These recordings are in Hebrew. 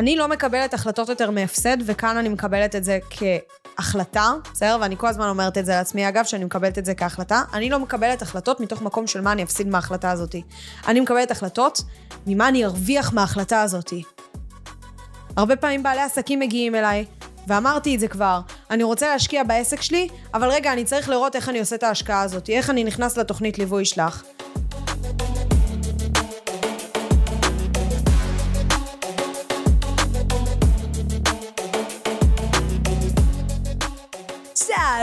אני לא מקבלת החלטות יותר מהפסד, וכאן אני מקבלת את זה כהחלטה, בסדר? ואני כל הזמן אומרת את זה לעצמי, אגב, שאני מקבלת את זה כהחלטה. אני לא מקבלת החלטות מתוך מקום של מה אני אפסיד מההחלטה הזאת. אני מקבלת החלטות ממה אני ארוויח מההחלטה הזאת. הרבה פעמים בעלי עסקים מגיעים אליי, ואמרתי את זה כבר, אני רוצה להשקיע בעסק שלי, אבל רגע, אני צריך לראות איך אני עושה את ההשקעה הזאת, איך אני נכנס לתוכנית ליווי שלך.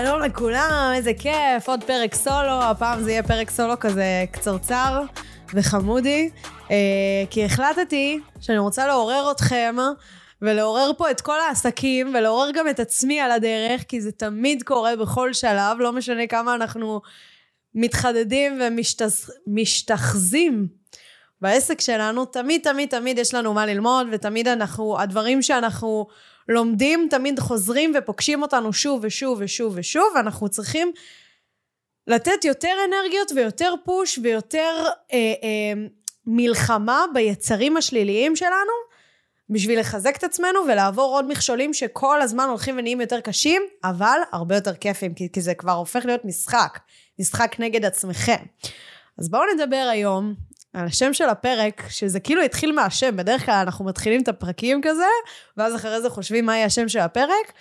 שלום לכולם, איזה כיף, עוד פרק סולו, הפעם זה יהיה פרק סולו כזה קצרצר וחמודי, אה, כי החלטתי שאני רוצה לעורר אתכם ולעורר פה את כל העסקים ולעורר גם את עצמי על הדרך, כי זה תמיד קורה בכל שלב, לא משנה כמה אנחנו מתחדדים ומשתחזים בעסק שלנו, תמיד תמיד תמיד יש לנו מה ללמוד, ותמיד אנחנו, הדברים שאנחנו לומדים תמיד חוזרים ופוגשים אותנו שוב ושוב ושוב ושוב, ואנחנו צריכים לתת יותר אנרגיות ויותר פוש ויותר אה, אה, מלחמה ביצרים השליליים שלנו, בשביל לחזק את עצמנו ולעבור עוד מכשולים שכל הזמן הולכים ונהיים יותר קשים, אבל הרבה יותר כיפים, כי, כי זה כבר הופך להיות משחק, משחק נגד עצמכם. אז בואו נדבר היום על השם של הפרק, שזה כאילו התחיל מהשם, בדרך כלל אנחנו מתחילים את הפרקים כזה, ואז אחרי זה חושבים מה יהיה השם של הפרק,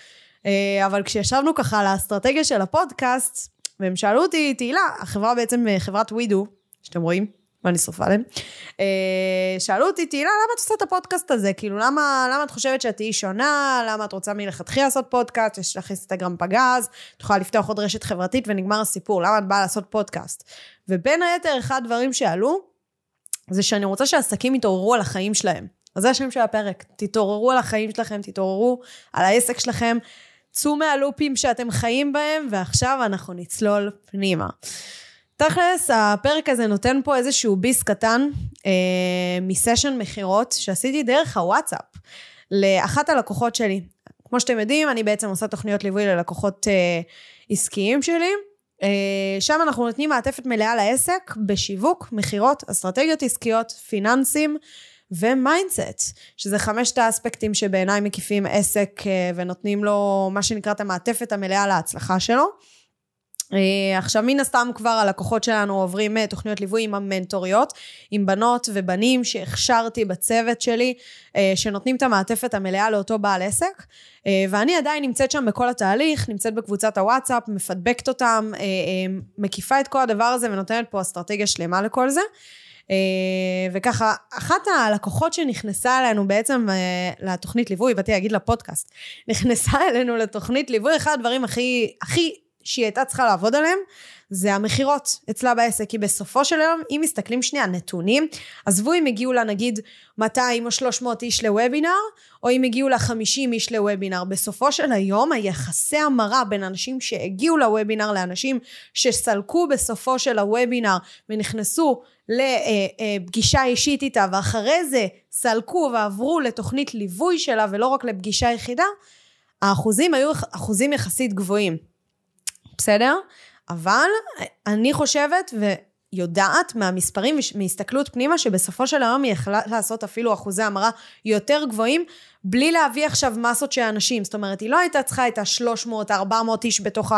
אה, אבל כשישבנו ככה על האסטרטגיה של הפודקאסט, והם שאלו אותי, תהילה, החברה בעצם, אה, חברת ווידו, שאתם רואים, ואני שרופה עליהם, אה, שאלו אותי, תהילה, למה את עושה את הפודקאסט הזה? כאילו, למה, למה את חושבת שאת תהיי שונה? למה את רוצה מלכתחילה לעשות פודקאסט? יש לך אינסטגרם פגז, את יכולה לפתוח עוד רשת חברתית ונגמר הסיפור, למה את באה לעשות פודקאסט? ובין היתר, אחד הדברים שעלו, זה שאני רוצה שעסקים יתעוררו על החיים שלהם. אז זה השם של הפרק. תתעוררו על החיים שלכם, תתעוררו על העסק שלכם, צאו מהלופים שאתם חיים בהם, ועכשיו אנחנו נצלול פנימה. תכלס, הפרק הזה נותן פה איזשהו ביס קטן אה, מסשן מכירות שעשיתי דרך הוואטסאפ לאחת הלקוחות שלי. כמו שאתם יודעים, אני בעצם עושה תוכניות ליווי ללקוחות אה, עסקיים שלי, שם אנחנו נותנים מעטפת מלאה לעסק בשיווק, מכירות, אסטרטגיות עסקיות, פיננסים ו mindset, שזה חמשת האספקטים שבעיניי מקיפים עסק אה, ונותנים לו מה שנקרא את המעטפת המלאה להצלחה שלו. אה, עכשיו מן הסתם כבר הלקוחות שלנו עוברים אה, תוכניות ליווי עם המנטוריות, עם בנות ובנים שהכשרתי בצוות שלי, אה, שנותנים את המעטפת המלאה לאותו בעל עסק, ואני עדיין נמצאת שם בכל התהליך, נמצאת בקבוצת הוואטסאפ, מפדבקת אותם, מקיפה את כל הדבר הזה ונותנת פה אסטרטגיה שלמה לכל זה. וככה, אחת הלקוחות שנכנסה אלינו בעצם לתוכנית ליווי, באתי להגיד לפודקאסט, נכנסה אלינו לתוכנית ליווי, אחד הדברים הכי, הכי שהיא הייתה צריכה לעבוד עליהם, זה המכירות אצלה בעסק. כי בסופו של יום, אם מסתכלים שנייה, נתונים, עזבו אם הגיעו לה נגיד 200 או 300 איש לוובינר, או אם הגיעו לה 50 איש לוובינר. בסופו של היום, היחסי המרה בין אנשים שהגיעו לוובינר לאנשים שסלקו בסופו של הוובינר ונכנסו לפגישה אישית איתה, ואחרי זה סלקו ועברו לתוכנית ליווי שלה ולא רק לפגישה יחידה, האחוזים היו אחוזים יחסית גבוהים. בסדר? אבל אני חושבת ויודעת מהמספרים ומהסתכלות פנימה שבסופו של היום היא יכלה לעשות אפילו אחוזי המרה יותר גבוהים בלי להביא עכשיו מסות של אנשים. זאת אומרת, היא לא הייתה צריכה את ה-300-400 איש בתוך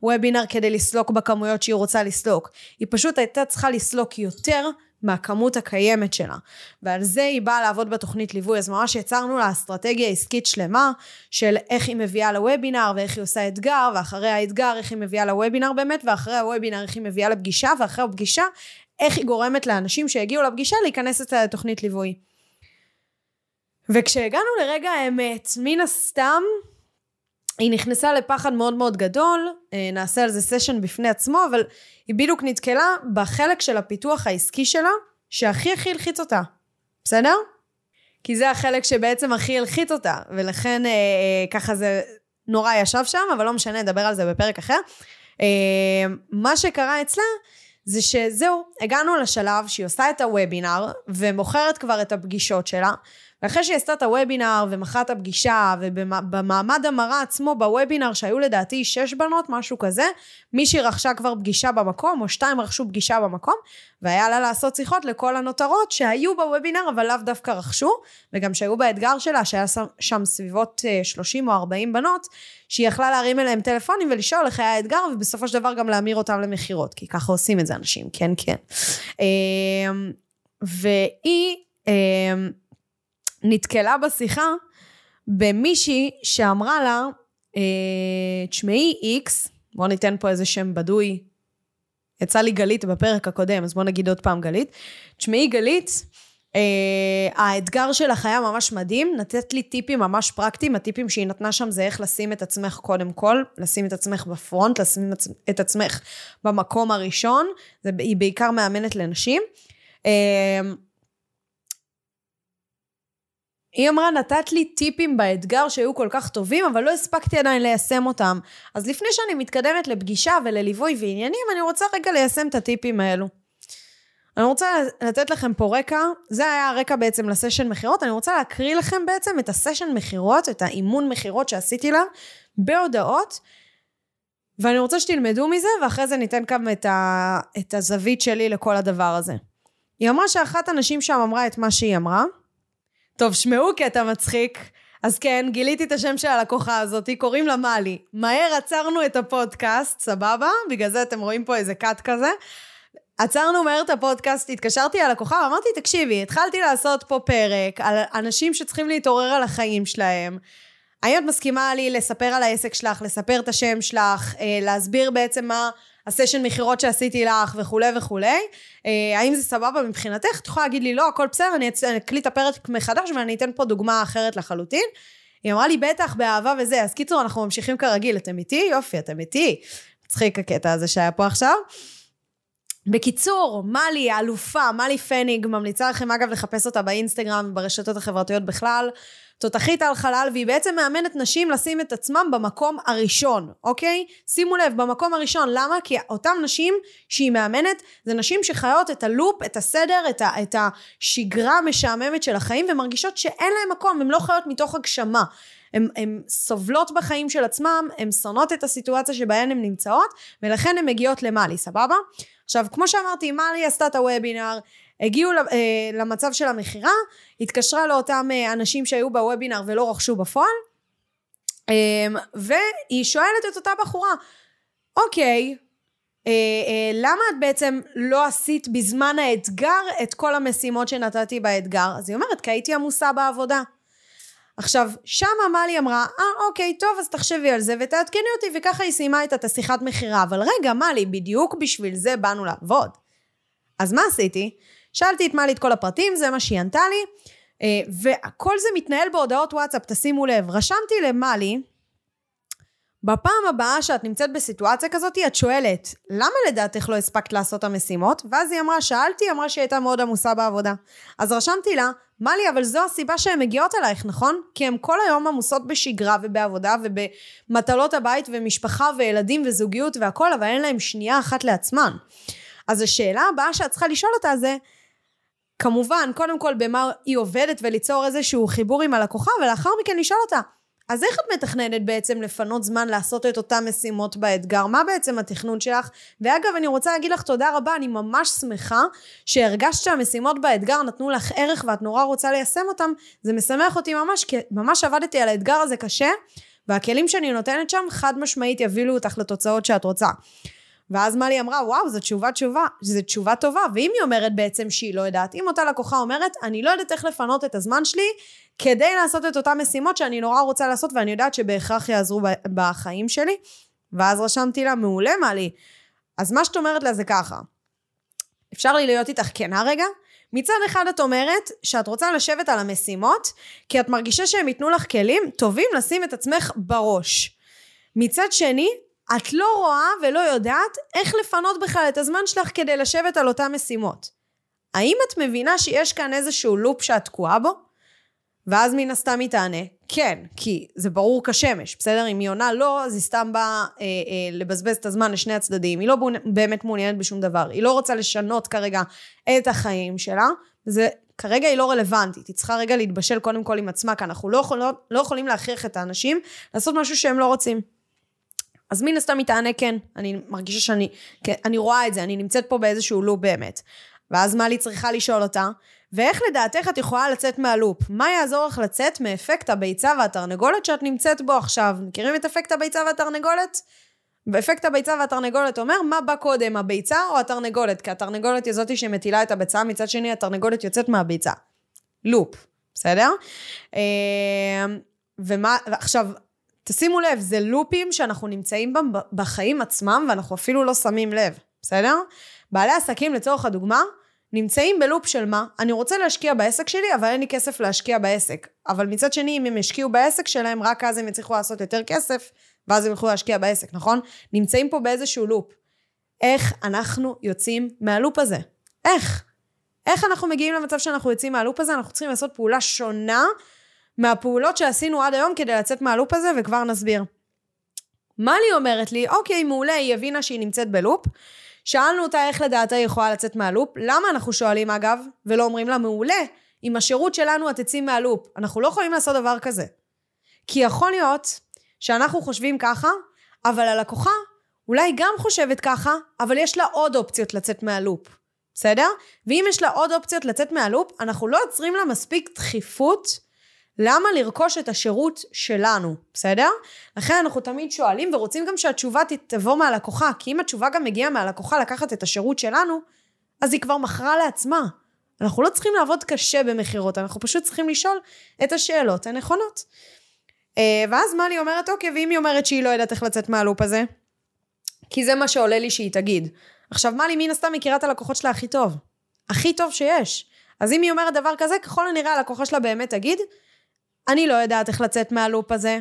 הוובינר כדי לסלוק בכמויות שהיא רוצה לסלוק. היא פשוט הייתה צריכה לסלוק יותר מהכמות הקיימת שלה. ועל זה היא באה לעבוד בתוכנית ליווי. אז ממש יצרנו לה אסטרטגיה עסקית שלמה של איך היא מביאה לוובינר ואיך היא עושה אתגר, ואחרי האתגר איך היא מביאה לוובינר באמת, ואחרי הוובינר איך היא מביאה לפגישה, ואחרי הפגישה איך היא גורמת לאנשים שהגיעו לפגישה להיכנס לתוכנית ליווי. וכשהגענו לרגע האמת, מן הסתם היא נכנסה לפחד מאוד מאוד גדול, אה, נעשה על זה סשן בפני עצמו, אבל היא בדיוק נתקלה בחלק של הפיתוח העסקי שלה, שהכי הכי הלחיץ אותה, בסדר? כי זה החלק שבעצם הכי הלחיץ אותה, ולכן אה, אה, ככה זה נורא ישב שם, אבל לא משנה, נדבר על זה בפרק אחר. אה, מה שקרה אצלה, זה שזהו, הגענו לשלב שהיא עושה את הוובינר, ומוכרת כבר את הפגישות שלה, ואחרי שהיא עשתה את הוובינר ומכרה את הפגישה, ובמעמד המרה עצמו, בוובינר, שהיו לדעתי שש בנות, משהו כזה, מישהי רכשה כבר פגישה במקום, או שתיים רכשו פגישה במקום, והיה לה לעשות שיחות לכל הנותרות שהיו בוובינר, אבל לאו דווקא רכשו, וגם שהיו באתגר שלה, שהיה שם סביבות 30 אה, או 40 בנות, שהיא יכלה להרים אליהם טלפונים ולשאול איך היה האתגר, ובסופו של דבר גם להמיר אותם למכירות, כי ככה עושים את זה אנשים, כן, כן. אמ, והיא אמ, נתקלה בשיחה במישהי שאמרה לה, אה, תשמעי איקס, בואו ניתן פה איזה שם בדוי, יצא לי גלית בפרק הקודם, אז בואו נגיד עוד פעם גלית. תשמעי גלית, Uh, האתגר שלך היה ממש מדהים, נתת לי טיפים ממש פרקטיים, הטיפים שהיא נתנה שם זה איך לשים את עצמך קודם כל, לשים את עצמך בפרונט, לשים את עצמך במקום הראשון, זה, היא בעיקר מאמנת לנשים. Uh, היא אמרה, נתת לי טיפים באתגר שהיו כל כך טובים, אבל לא הספקתי עדיין ליישם אותם. אז לפני שאני מתקדמת לפגישה ולליווי ועניינים, אני רוצה רגע ליישם את הטיפים האלו. אני רוצה לתת לכם פה רקע, זה היה הרקע בעצם לסשן מכירות, אני רוצה להקריא לכם בעצם את הסשן מכירות, את האימון מכירות שעשיתי לה, בהודעות, ואני רוצה שתלמדו מזה, ואחרי זה ניתן גם את, ה, את הזווית שלי לכל הדבר הזה. היא אמרה שאחת הנשים שם אמרה את מה שהיא אמרה. טוב, שמעו קטע מצחיק. אז כן, גיליתי את השם של הלקוחה הזאת, קוראים לה מאלי. מהר עצרנו את הפודקאסט, סבבה? בגלל זה אתם רואים פה איזה קאט כזה. עצרנו מהר את הפודקאסט, התקשרתי ללקוחה ואמרתי, תקשיבי, התחלתי לעשות פה פרק על אנשים שצריכים להתעורר על החיים שלהם. האם את מסכימה לי לספר על העסק שלך, לספר את השם שלך, אה, להסביר בעצם מה הסשן מכירות שעשיתי לך וכולי וכולי? אה, האם זה סבבה מבחינתך? את יכולה להגיד לי, לא, הכל בסדר, אני אקליט את הפרק מחדש ואני אתן פה דוגמה אחרת לחלוטין. היא אמרה לי, בטח, באהבה וזה. אז קיצור, אנחנו ממשיכים כרגיל. אתם איתי? יופי, אתם איתי. מצחיק הקטע הזה שהיה פה עכשיו. בקיצור, מלי האלופה, מלי פניג, ממליצה לכם אגב לחפש אותה באינסטגרם וברשתות החברתיות בכלל. תותחית על חלל, והיא בעצם מאמנת נשים לשים את עצמם במקום הראשון, אוקיי? שימו לב, במקום הראשון. למה? כי אותן נשים שהיא מאמנת, זה נשים שחיות את הלופ, את הסדר, את, ה, את השגרה המשעממת של החיים, ומרגישות שאין להן מקום, הן לא חיות מתוך הגשמה. הן סובלות בחיים של עצמם, הן שונאות את הסיטואציה שבהן הן נמצאות, ולכן הן מגיעות למאלי, סבבה? עכשיו, כמו שאמרתי, מאלי עשתה את הוובינר, הגיעו אה, למצב של המכירה, התקשרה לאותם אה, אנשים שהיו בוובינר ולא רכשו בפועל, אמ, והיא שואלת את אותה בחורה, אוקיי, אה, למה את בעצם לא עשית בזמן האתגר את כל המשימות שנתתי באתגר? אז היא אומרת, כי הייתי עמוסה בעבודה. עכשיו, שם עמלי אמרה, אה, אוקיי, טוב, אז תחשבי על זה ותעדכני אותי, וככה היא סיימה את השיחת מכירה. אבל רגע, מלי, בדיוק בשביל זה באנו לעבוד. אז מה עשיתי? שאלתי את מלי את כל הפרטים, זה מה שהיא ענתה לי, אה, וכל זה מתנהל בהודעות וואטסאפ, תשימו לב. רשמתי למלי, בפעם הבאה שאת נמצאת בסיטואציה כזאת, את שואלת, למה לדעתך לא הספקת לעשות את המשימות? ואז היא אמרה, שאלתי, אמרה שהיא הייתה מאוד עמוסה בעבודה. אז רשמתי לה, מלי, אבל זו הסיבה שהן מגיעות אלייך, נכון? כי הן כל היום עמוסות בשגרה ובעבודה ובמטלות הבית ומשפחה וילדים וזוגיות והכל, אבל אין להן שנייה אחת לעצמן. אז השאלה הבאה שאת צריכה לשאול אותה זה, כמובן, קודם כל במה היא עובדת וליצור איזשהו חיבור עם הלקוחה, ולאחר מכן לשאול אותה, אז איך את מתכננת בעצם לפנות זמן לעשות את אותן משימות באתגר? מה בעצם התכנון שלך? ואגב, אני רוצה להגיד לך תודה רבה, אני ממש שמחה שהרגשת שהמשימות באתגר נתנו לך ערך ואת נורא רוצה ליישם אותם. זה משמח אותי ממש, כי ממש עבדתי על האתגר הזה קשה, והכלים שאני נותנת שם חד משמעית יבילו אותך לתוצאות שאת רוצה. ואז מלי אמרה, וואו, זו תשובה תשובה, זו תשובה טובה. ואם היא אומרת בעצם שהיא לא יודעת, אם אותה לקוחה אומרת, אני לא יודעת איך לפנות את הזמן שלי כדי לעשות את אותן משימות שאני נורא רוצה לעשות, ואני יודעת שבהכרח יעזרו בחיים שלי. ואז רשמתי לה, מעולה מלי. אז מה שאת אומרת לה זה ככה, אפשר לי להיות איתך כנה רגע? מצד אחד את אומרת שאת רוצה לשבת על המשימות, כי את מרגישה שהם ייתנו לך כלים טובים לשים את עצמך בראש. מצד שני, את לא רואה ולא יודעת איך לפנות בכלל את הזמן שלך כדי לשבת על אותן משימות. האם את מבינה שיש כאן איזשהו לופ שאת תקועה בו? ואז מן הסתם היא תענה, כן, כי זה ברור כשמש, בסדר? אם היא עונה לא, אז היא סתם באה אה, אה, לבזבז את הזמן לשני הצדדים, היא לא באמת מעוניינת בשום דבר, היא לא רוצה לשנות כרגע את החיים שלה, זה כרגע היא לא רלוונטית, היא צריכה רגע להתבשל קודם כל עם עצמה, כי אנחנו לא, יכול, לא יכולים להכריח את האנשים לעשות משהו שהם לא רוצים. אז מן הסתם היא תענה כן, אני מרגישה שאני, כן, אני רואה את זה, אני נמצאת פה באיזשהו לופ באמת. ואז מלי צריכה לשאול אותה, ואיך לדעתך את יכולה לצאת מהלופ? מה יעזור לך לצאת מאפקט הביצה והתרנגולת שאת נמצאת בו עכשיו? מכירים את אפקט הביצה והתרנגולת? ואפקט הביצה והתרנגולת אומר, מה בא קודם, הביצה או התרנגולת? כי התרנגולת היא זאתי שמטילה את הביצה, מצד שני התרנגולת יוצאת מהביצה. לופ, בסדר? אה, ומה, עכשיו, תשימו לב, זה לופים שאנחנו נמצאים בהם בחיים עצמם, ואנחנו אפילו לא שמים לב, בסדר? בעלי עסקים, לצורך הדוגמה, נמצאים בלופ של מה? אני רוצה להשקיע בעסק שלי, אבל אין לי כסף להשקיע בעסק. אבל מצד שני, אם הם ישקיעו בעסק שלהם, רק אז הם יצליחו לעשות יותר כסף, ואז הם יוכלו להשקיע בעסק, נכון? נמצאים פה באיזשהו לופ. איך אנחנו יוצאים מהלופ הזה? איך? איך אנחנו מגיעים למצב שאנחנו יוצאים מהלופ הזה? אנחנו צריכים לעשות פעולה שונה מהפעולות שעשינו עד היום כדי לצאת מהלופ הזה, וכבר נסביר. מלי אומרת לי, אוקיי, מעולה, היא הבינה שהיא נמצאת בלופ. שאלנו אותה איך לדעתה היא יכולה לצאת מהלופ. למה אנחנו שואלים אגב, ולא אומרים לה, מעולה, עם השירות שלנו את תצאי מהלופ. אנחנו לא יכולים לעשות דבר כזה. כי יכול להיות שאנחנו חושבים ככה, אבל הלקוחה אולי גם חושבת ככה, אבל יש לה עוד אופציות לצאת מהלופ. בסדר? ואם יש לה עוד אופציות לצאת מהלופ, אנחנו לא עוצרים לה מספיק דחיפות למה לרכוש את השירות שלנו, בסדר? לכן אנחנו תמיד שואלים ורוצים גם שהתשובה תבוא מהלקוחה, כי אם התשובה גם מגיעה מהלקוחה לקחת את השירות שלנו, אז היא כבר מכרה לעצמה. אנחנו לא צריכים לעבוד קשה במכירות, אנחנו פשוט צריכים לשאול את השאלות הנכונות. אה, ואז מלי אומרת, אוקיי, ואם היא אומרת שהיא לא יודעת איך לצאת מהלופ הזה? כי זה מה שעולה לי שהיא תגיד. עכשיו, מלי מן הסתם מכירה את הלקוחות שלה הכי טוב. הכי טוב שיש. אז אם היא אומרת דבר כזה, ככל הנראה הלקוחה שלה באמת תגיד, אני לא יודעת איך לצאת מהלופ הזה.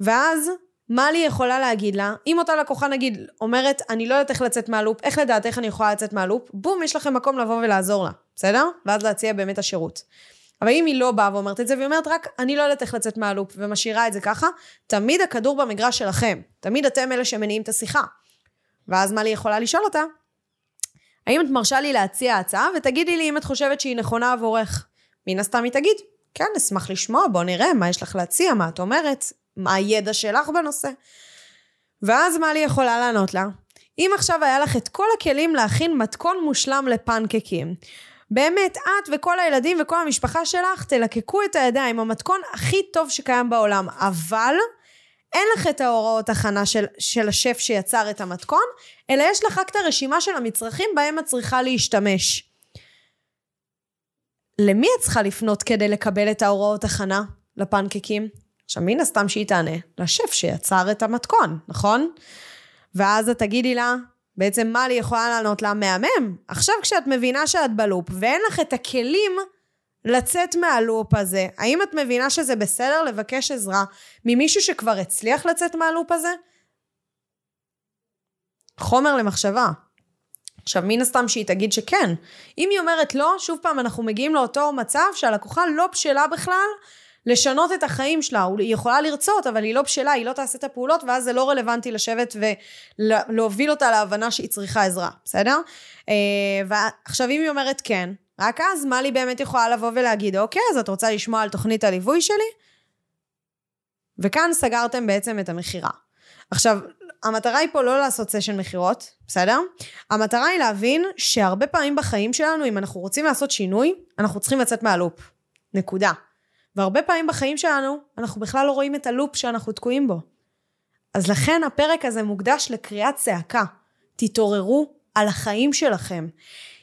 ואז, מה לי יכולה להגיד לה? אם אותה לקוחה נגיד אומרת, אני לא יודעת איך לצאת מהלופ, איך לדעת איך אני יכולה לצאת מהלופ? בום, יש לכם מקום לבוא ולעזור לה, בסדר? ואז להציע באמת השירות. אבל אם היא לא באה ואומרת את זה, והיא אומרת רק, אני לא יודעת איך לצאת מהלופ, ומשאירה את זה ככה, תמיד הכדור במגרש שלכם. תמיד אתם אלה שמניעים את השיחה. ואז מה לי יכולה לשאול אותה? האם את מרשה לי להציע הצעה, ותגידי לי אם את חושבת שהיא נכונה עבורך. מן הסתם היא תגיד, כן, אשמח לשמוע, בוא נראה מה יש לך להציע, מה את אומרת, מה הידע שלך בנושא. ואז מה לי יכולה לענות לה? אם עכשיו היה לך את כל הכלים להכין מתכון מושלם לפנקקים, באמת, את וכל הילדים וכל המשפחה שלך תלקקו את הידיים, המתכון הכי טוב שקיים בעולם, אבל אין לך את ההוראות הכנה של, של השף שיצר את המתכון, אלא יש לך רק את הרשימה של המצרכים בהם את צריכה להשתמש. למי את צריכה לפנות כדי לקבל את ההוראות הכנה לפנקקים? עכשיו, מן הסתם שהיא תענה לשף שיצר את המתכון, נכון? ואז את תגידי לה, בעצם מה לי יכולה לענות לה? מהמם. עכשיו כשאת מבינה שאת בלופ ואין לך את הכלים לצאת מהלופ הזה, האם את מבינה שזה בסדר לבקש עזרה ממישהו שכבר הצליח לצאת מהלופ הזה? חומר למחשבה. עכשיו, מן הסתם שהיא תגיד שכן. אם היא אומרת לא, שוב פעם, אנחנו מגיעים לאותו מצב שהלקוחה לא בשלה בכלל לשנות את החיים שלה. היא יכולה לרצות, אבל היא לא בשלה, היא לא תעשה את הפעולות, ואז זה לא רלוונטי לשבת ולהוביל אותה להבנה שהיא צריכה עזרה, בסדר? אה, ועכשיו, אם היא אומרת כן, רק אז מה לי באמת יכולה לבוא ולהגיד, אוקיי, אז את רוצה לשמוע על תוכנית הליווי שלי? וכאן סגרתם בעצם את המכירה. עכשיו, המטרה היא פה לא לעשות סשן מכירות, בסדר? המטרה היא להבין שהרבה פעמים בחיים שלנו, אם אנחנו רוצים לעשות שינוי, אנחנו צריכים לצאת מהלופ. נקודה. והרבה פעמים בחיים שלנו, אנחנו בכלל לא רואים את הלופ שאנחנו תקועים בו. אז לכן הפרק הזה מוקדש לקריאת צעקה. תתעוררו על החיים שלכם.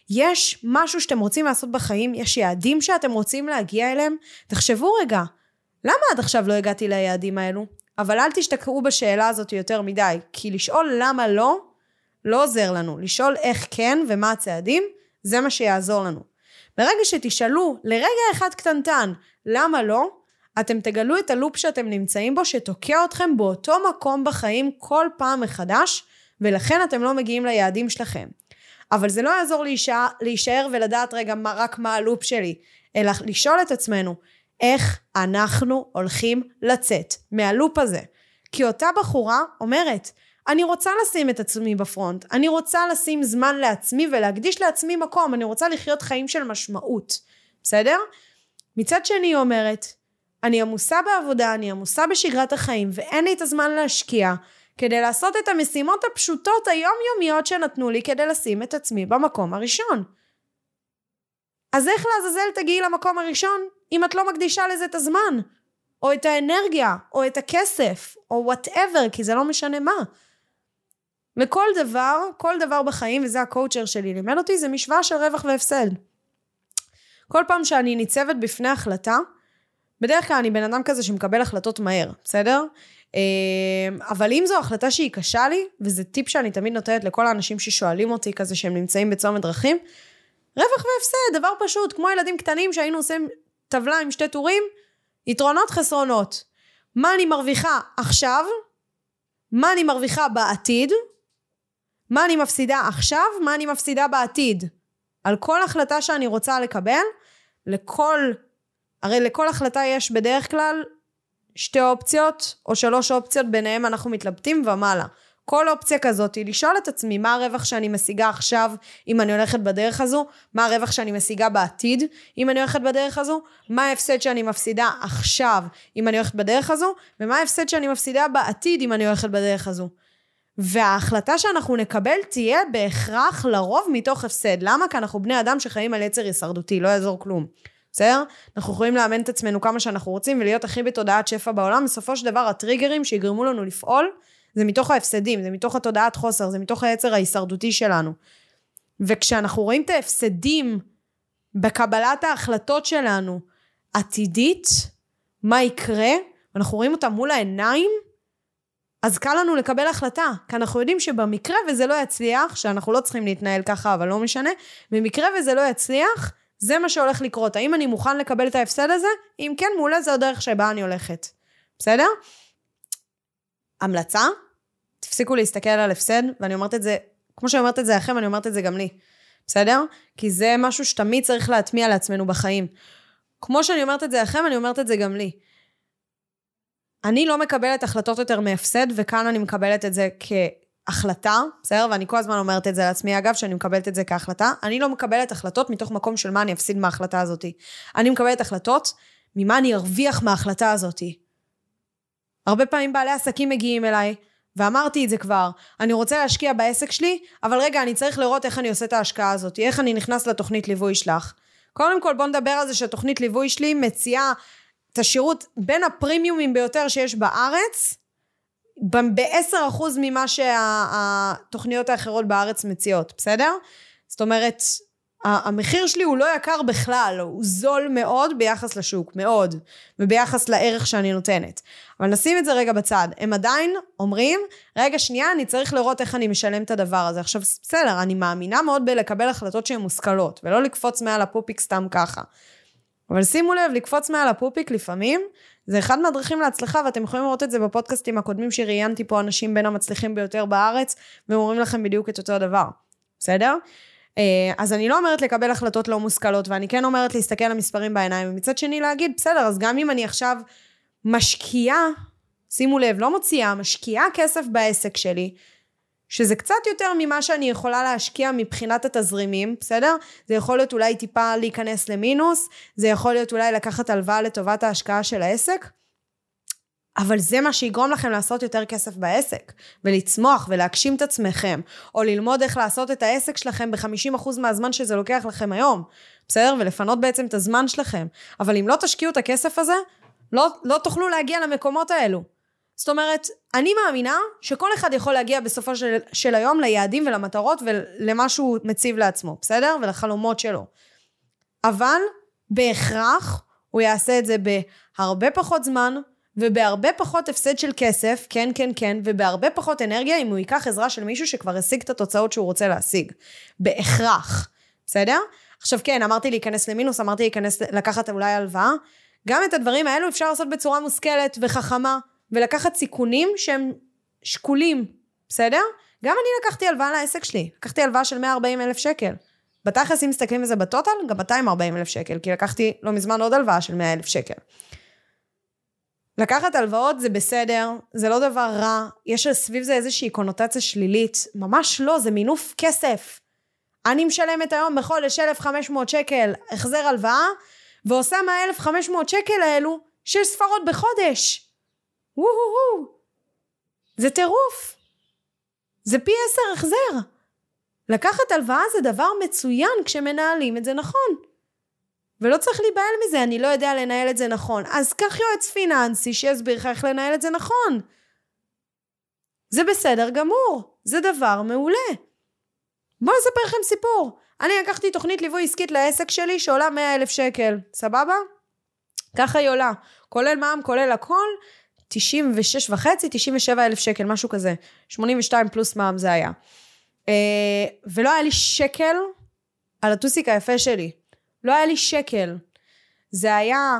יש משהו שאתם רוצים לעשות בחיים, יש יעדים שאתם רוצים להגיע אליהם, תחשבו רגע, למה עד עכשיו לא הגעתי ליעדים האלו? אבל אל תשתקעו בשאלה הזאת יותר מדי, כי לשאול למה לא, לא עוזר לנו. לשאול איך כן ומה הצעדים, זה מה שיעזור לנו. ברגע שתשאלו לרגע אחד קטנטן למה לא, אתם תגלו את הלופ שאתם נמצאים בו, שתוקע אתכם באותו מקום בחיים כל פעם מחדש, ולכן אתם לא מגיעים ליעדים שלכם. אבל זה לא יעזור להישאר, להישאר ולדעת רגע מה, רק מה הלופ שלי, אלא לשאול את עצמנו, איך אנחנו הולכים לצאת מהלופ הזה. כי אותה בחורה אומרת, אני רוצה לשים את עצמי בפרונט, אני רוצה לשים זמן לעצמי ולהקדיש לעצמי מקום, אני רוצה לחיות חיים של משמעות. בסדר? מצד שני היא אומרת, אני עמוסה בעבודה, אני עמוסה בשגרת החיים, ואין לי את הזמן להשקיע כדי לעשות את המשימות הפשוטות היומיומיות שנתנו לי כדי לשים את עצמי במקום הראשון. אז איך לעזאזל תגיעי למקום הראשון אם את לא מקדישה לזה את הזמן, או את האנרגיה, או את הכסף, או whatever, כי זה לא משנה מה. וכל דבר, כל דבר בחיים, וזה ה coacher שלי לימד אותי, זה משוואה של רווח והפסד. כל פעם שאני ניצבת בפני החלטה, בדרך כלל אני בן אדם כזה שמקבל החלטות מהר, בסדר? אמ, אבל אם זו החלטה שהיא קשה לי, וזה טיפ שאני תמיד נותנת לכל האנשים ששואלים אותי כזה שהם נמצאים בצומת דרכים, רווח והפסד, דבר פשוט, כמו ילדים קטנים שהיינו עושים טבלה עם שתי טורים, יתרונות חסרונות. מה אני מרוויחה עכשיו, מה אני מרוויחה בעתיד, מה אני מפסידה עכשיו, מה אני מפסידה בעתיד. על כל החלטה שאני רוצה לקבל, לכל, הרי לכל החלטה יש בדרך כלל שתי אופציות או שלוש אופציות, ביניהם אנחנו מתלבטים ומעלה. כל אופציה כזאת היא לשאול את עצמי מה הרווח שאני משיגה עכשיו אם אני הולכת בדרך הזו, מה הרווח שאני משיגה בעתיד אם אני הולכת בדרך הזו, מה ההפסד שאני מפסידה עכשיו אם אני הולכת בדרך הזו, ומה ההפסד שאני מפסידה בעתיד אם אני הולכת בדרך הזו. וההחלטה שאנחנו נקבל תהיה בהכרח לרוב מתוך הפסד. למה? כי אנחנו בני אדם שחיים על יצר הישרדותי, לא יעזור כלום. בסדר? אנחנו יכולים לאמן את עצמנו כמה שאנחנו רוצים ולהיות הכי בתודעת שפע בעולם, בסופו של דבר הטריגרים שיגרמו לנו לפעול, זה מתוך ההפסדים, זה מתוך התודעת חוסר, זה מתוך היצר ההישרדותי שלנו. וכשאנחנו רואים את ההפסדים בקבלת ההחלטות שלנו עתידית, מה יקרה, ואנחנו רואים אותם מול העיניים, אז קל לנו לקבל החלטה, כי אנחנו יודעים שבמקרה וזה לא יצליח, שאנחנו לא צריכים להתנהל ככה, אבל לא משנה, במקרה וזה לא יצליח, זה מה שהולך לקרות. האם אני מוכן לקבל את ההפסד הזה? אם כן, מעולה, זו הדרך שבה אני הולכת. בסדר? המלצה, תפסיקו להסתכל על הפסד, ואני אומרת את זה, כמו שאני אומרת את זה לכם, אני אומרת את זה גם לי. בסדר? כי זה משהו שתמיד צריך להטמיע לעצמנו בחיים. כמו שאני אומרת את זה לכם, אני אומרת את זה גם לי. אני לא מקבלת החלטות יותר מהפסד, וכאן אני מקבלת את זה כהחלטה, בסדר? ואני כל הזמן אומרת את זה לעצמי, אגב, שאני מקבלת את זה כהחלטה. אני לא מקבלת החלטות מתוך מקום של מה אני אפסיד מההחלטה הזאת. אני מקבלת החלטות ממה אני ארוויח מההחלטה הזאת. הרבה פעמים בעלי עסקים מגיעים אליי, ואמרתי את זה כבר, אני רוצה להשקיע בעסק שלי, אבל רגע, אני צריך לראות איך אני עושה את ההשקעה הזאת, איך אני נכנס לתוכנית ליווי שלך. קודם כל, בוא נדבר על זה שהתוכנית ליווי שלי מציעה את השירות בין הפרימיומים ביותר שיש בארץ, ב-10% ממה שהתוכניות האחרות בארץ מציעות, בסדר? זאת אומרת, המחיר שלי הוא לא יקר בכלל, הוא זול מאוד ביחס לשוק, מאוד, וביחס לערך שאני נותנת. אבל נשים את זה רגע בצד. הם עדיין אומרים, רגע שנייה, אני צריך לראות איך אני משלם את הדבר הזה. עכשיו, בסדר, אני מאמינה מאוד בלקבל החלטות שהן מושכלות, ולא לקפוץ מעל הפופיק סתם ככה. אבל שימו לב, לקפוץ מעל הפופיק לפעמים, זה אחד מהדרכים להצלחה, ואתם יכולים לראות את זה בפודקאסטים הקודמים שראיינתי פה אנשים בין המצליחים ביותר בארץ, והם אומרים לכם בדיוק את אותו דבר, בסדר? אה, אז אני לא אומרת לקבל החלטות לא מושכלות, ואני כן אומרת להסתכל על המספרים בעיניים, ומצד שני להגיד, בסדר, אז גם אם אני עכשיו משקיעה, שימו לב, לא מוציאה, משקיעה כסף בעסק שלי, שזה קצת יותר ממה שאני יכולה להשקיע מבחינת התזרימים, בסדר? זה יכול להיות אולי טיפה להיכנס למינוס, זה יכול להיות אולי לקחת הלוואה לטובת ההשקעה של העסק, אבל זה מה שיגרום לכם לעשות יותר כסף בעסק, ולצמוח ולהגשים את עצמכם, או ללמוד איך לעשות את העסק שלכם ב-50% מהזמן שזה לוקח לכם היום, בסדר? ולפנות בעצם את הזמן שלכם. אבל אם לא תשקיעו את הכסף הזה, לא, לא תוכלו להגיע למקומות האלו. זאת אומרת, אני מאמינה שכל אחד יכול להגיע בסופו של, של היום ליעדים ולמטרות ולמה שהוא מציב לעצמו, בסדר? ולחלומות שלו. אבל בהכרח הוא יעשה את זה בהרבה פחות זמן ובהרבה פחות הפסד של כסף, כן, כן, כן, ובהרבה פחות אנרגיה אם הוא ייקח עזרה של מישהו שכבר השיג את התוצאות שהוא רוצה להשיג. בהכרח, בסדר? עכשיו כן, אמרתי להיכנס למינוס, אמרתי להיכנס, לקחת אולי הלוואה. גם את הדברים האלו אפשר לעשות בצורה מושכלת וחכמה. ולקחת סיכונים שהם שקולים, בסדר? גם אני לקחתי הלוואה לעסק שלי, לקחתי הלוואה של 140 אלף שקל. בתכלס, אם מסתכלים על זה בטוטל, גם 240 אלף שקל, כי לקחתי לא מזמן עוד הלוואה של 100 אלף שקל. לקחת הלוואות זה בסדר, זה לא דבר רע, יש סביב זה איזושהי קונוטציה שלילית, ממש לא, זה מינוף כסף. אני משלמת היום בחודש 1,500 שקל החזר הלוואה, ועושה מה-1,500 שקל האלו שש ספרות בחודש. וואו זה טירוף. זה פי עשר החזר. לקחת הלוואה זה דבר מצוין כשמנהלים את זה נכון. ולא צריך להיבהל מזה, אני לא יודע לנהל את זה נכון. אז קח יועץ פיננסי שיסביר לך איך לנהל את זה נכון. זה בסדר גמור, זה דבר מעולה. בואו אספר לכם סיפור. אני לקחתי תוכנית ליווי עסקית לעסק שלי שעולה 100 אלף שקל, סבבה? ככה היא עולה. כולל מע"מ, כולל הכל, 96 וחצי, 97 אלף שקל, משהו כזה. 82 פלוס מע"מ זה היה. אה, ולא היה לי שקל על הטוסיק היפה שלי. לא היה לי שקל. זה היה...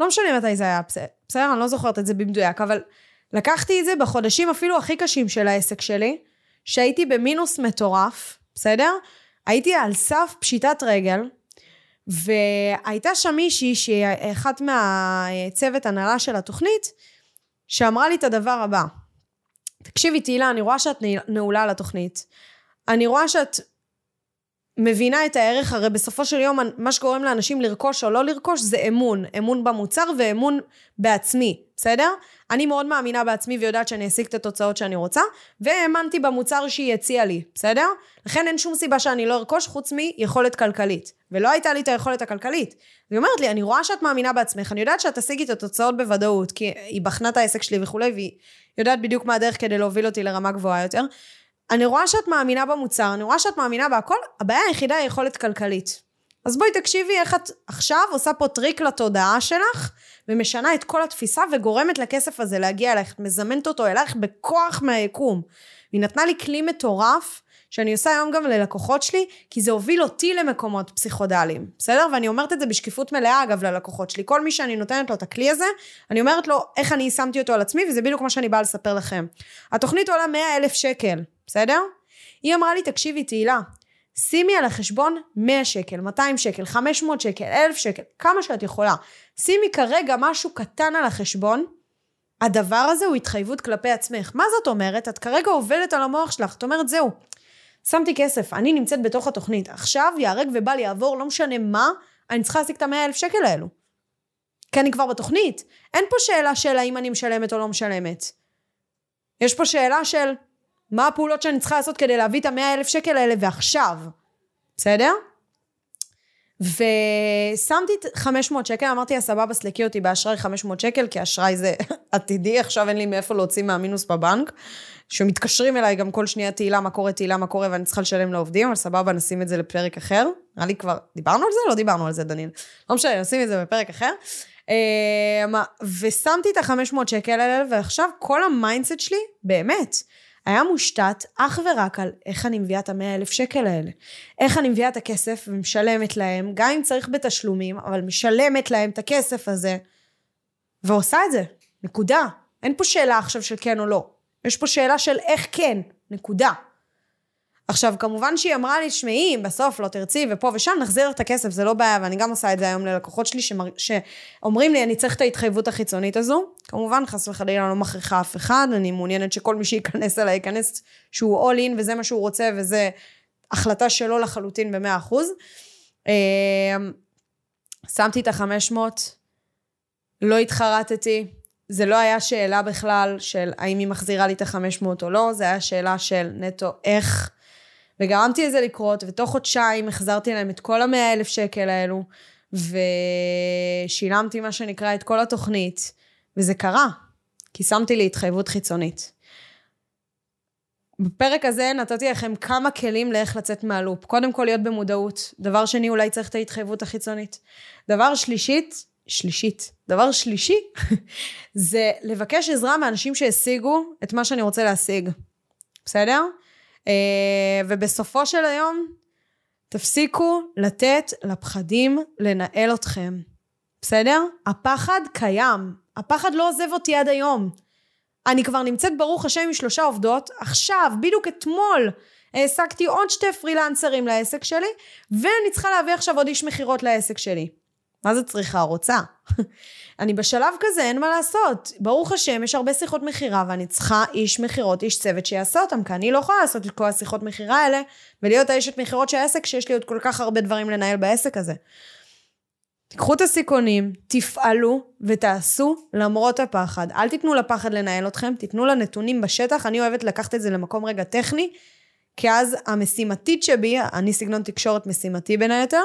לא משנה מתי זה היה, בסדר? אני לא זוכרת את זה במדויק, אבל לקחתי את זה בחודשים אפילו הכי קשים של העסק שלי, שהייתי במינוס מטורף, בסדר? הייתי על סף פשיטת רגל, והייתה שם מישהי שהיא אחת מהצוות הנהלה של התוכנית, שאמרה לי את הדבר הבא. תקשיבי תהילה, אני רואה שאת נעולה על התוכנית. אני רואה שאת מבינה את הערך, הרי בסופו של יום מה שגורם לאנשים לרכוש או לא לרכוש זה אמון, אמון במוצר ואמון בעצמי, בסדר? אני מאוד מאמינה בעצמי ויודעת שאני אשיג את התוצאות שאני רוצה, והאמנתי במוצר שהיא הציעה לי, בסדר? לכן אין שום סיבה שאני לא ארכוש חוץ מיכולת כלכלית. ולא הייתה לי את היכולת הכלכלית. היא אומרת לי, אני רואה שאת מאמינה בעצמך, אני יודעת שאת תשיגי את התוצאות בוודאות, כי היא בחנה את העסק שלי וכולי, והיא יודעת בדיוק מה הדרך כדי להוביל אותי לרמה גבוהה יותר. אני רואה שאת מאמינה במוצר, אני רואה שאת מאמינה בהכל, הבעיה היחידה היא יכולת כלכלית. אז בואי תקשיבי איך את עכשיו עושה פה טריק לתודעה שלך, ומשנה את כל התפיסה וגורמת לכסף הזה להגיע אלייך, את מזמנת אותו אלייך בכוח מהיקום. היא נתנה לי כלי מטורף, שאני עושה היום גם ללקוחות שלי, כי זה הוביל אותי למקומות פסיכודליים, בסדר? ואני אומרת את זה בשקיפות מלאה, אגב, ללקוחות שלי. כל מי שאני נותנת לו את הכלי הזה, אני אומרת לו איך אני שמתי אותו על עצמי, וזה בדיוק מה שאני באה לספר לכם. התוכנית עולה 100 אלף שקל, בסדר? היא אמרה לי, תקשיבי, תהילה, שימי על החשבון 100 שקל, 200 שקל, 500 שקל, 1,000 שקל, כמה שאת יכולה. שימי כרגע משהו קטן על החשבון, הדבר הזה הוא התחייבות כלפי עצמך. מה זאת אומרת? את כרגע עובדת על המוח שלך, את אומרת, זהו, שמתי כסף, אני נמצאת בתוך התוכנית, עכשיו ייהרג ובל יעבור, לא משנה מה, אני צריכה להשיג את המאה אלף שקל האלו. כי אני כבר בתוכנית. אין פה שאלה של האם אני משלמת או לא משלמת. יש פה שאלה של מה הפעולות שאני צריכה לעשות כדי להביא את המאה אלף שקל האלה ועכשיו. בסדר? ושמתי 500 שקל, אמרתי לה, סבבה, סלקי אותי באשראי 500 שקל, כי אשראי זה עתידי, עכשיו אין לי מאיפה להוציא מהמינוס בבנק. שמתקשרים אליי גם כל שנייה תהילה, מה קורה, תהילה, מה קורה, ואני צריכה לשלם לעובדים, אבל סבבה, נשים את זה לפרק אחר. נראה לי כבר, דיברנו על זה? לא דיברנו על זה, דניאל. לא משנה, נשים את זה בפרק אחר. אמ, ושמתי את ה-500 שקל האלה, ועכשיו כל ה mindset שלי, באמת, היה מושתת אך ורק על איך אני מביאה את המאה אלף שקל האלה. איך אני מביאה את הכסף ומשלמת להם, גם אם צריך בתשלומים, אבל משלמת להם את הכסף הזה, ועושה את זה. נקודה. אין פה שאלה עכשיו של כן או לא. יש פה שאלה של איך כן, נקודה. עכשיו, כמובן שהיא אמרה לי, שמעי, בסוף לא תרצי, ופה ושם נחזיר את הכסף, זה לא בעיה, ואני גם עושה את זה היום ללקוחות שלי, שמר... שאומרים לי, אני צריך את ההתחייבות החיצונית הזו. כמובן, חס וחלילה לא מכריחה אף אחד, אני מעוניינת שכל מי שייכנס אליי ייכנס שהוא all in, וזה מה שהוא רוצה, וזה החלטה שלו לחלוטין במאה אחוז. אמ, שמתי את החמש מאות, לא התחרטתי, זה לא היה שאלה בכלל של האם היא מחזירה לי את ה-500 או לא, זה היה שאלה של נטו איך. וגרמתי לזה לקרות, ותוך חודשיים החזרתי להם את כל המאה אלף שקל האלו, ושילמתי מה שנקרא את כל התוכנית, וזה קרה, כי שמתי לי התחייבות חיצונית. בפרק הזה נתתי לכם כמה כלים לאיך לצאת מהלופ. קודם כל להיות במודעות. דבר שני, אולי צריך את ההתחייבות החיצונית. דבר שלישית, שלישית. דבר שלישי, זה לבקש עזרה מאנשים שהשיגו את מה שאני רוצה להשיג. בסדר? אה, ובסופו של היום, תפסיקו לתת לפחדים לנהל אתכם. בסדר? הפחד קיים. הפחד לא עוזב אותי עד היום. אני כבר נמצאת ברוך השם עם שלושה עובדות. עכשיו, בדיוק אתמול, העסקתי עוד שתי פרילנסרים לעסק שלי, ואני צריכה להביא עכשיו עוד איש מכירות לעסק שלי. מה זה צריכה? רוצה. אני בשלב כזה, אין מה לעשות. ברוך השם, יש הרבה שיחות מכירה, ואני צריכה איש מכירות, איש צוות שיעשה אותם, כי אני לא יכולה לעשות את כל השיחות מכירה האלה, ולהיות האשת מכירות של העסק, שיש לי עוד כל כך הרבה דברים לנהל בעסק הזה. תיקחו את הסיכונים, תפעלו ותעשו למרות הפחד. אל תיתנו לפחד לנהל אתכם, תיתנו לנתונים בשטח. אני אוהבת לקחת את זה למקום רגע טכני, כי אז המשימתית שבי, אני סגנון תקשורת משימתי בין היתר,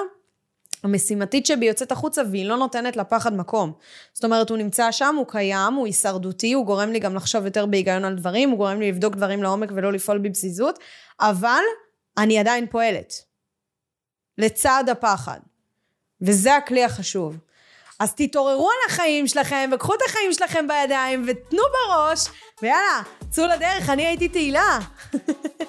המשימתית שבי יוצאת החוצה והיא לא נותנת לפחד מקום. זאת אומרת, הוא נמצא שם, הוא קיים, הוא הישרדותי, הוא גורם לי גם לחשוב יותר בהיגיון על דברים, הוא גורם לי לבדוק דברים לעומק ולא לפעול בפזיזות, אבל אני עדיין פועלת. לצד הפחד. וזה הכלי החשוב. אז תתעוררו על החיים שלכם, וקחו את החיים שלכם בידיים, ותנו בראש, ויאללה, צאו לדרך, אני הייתי תהילה.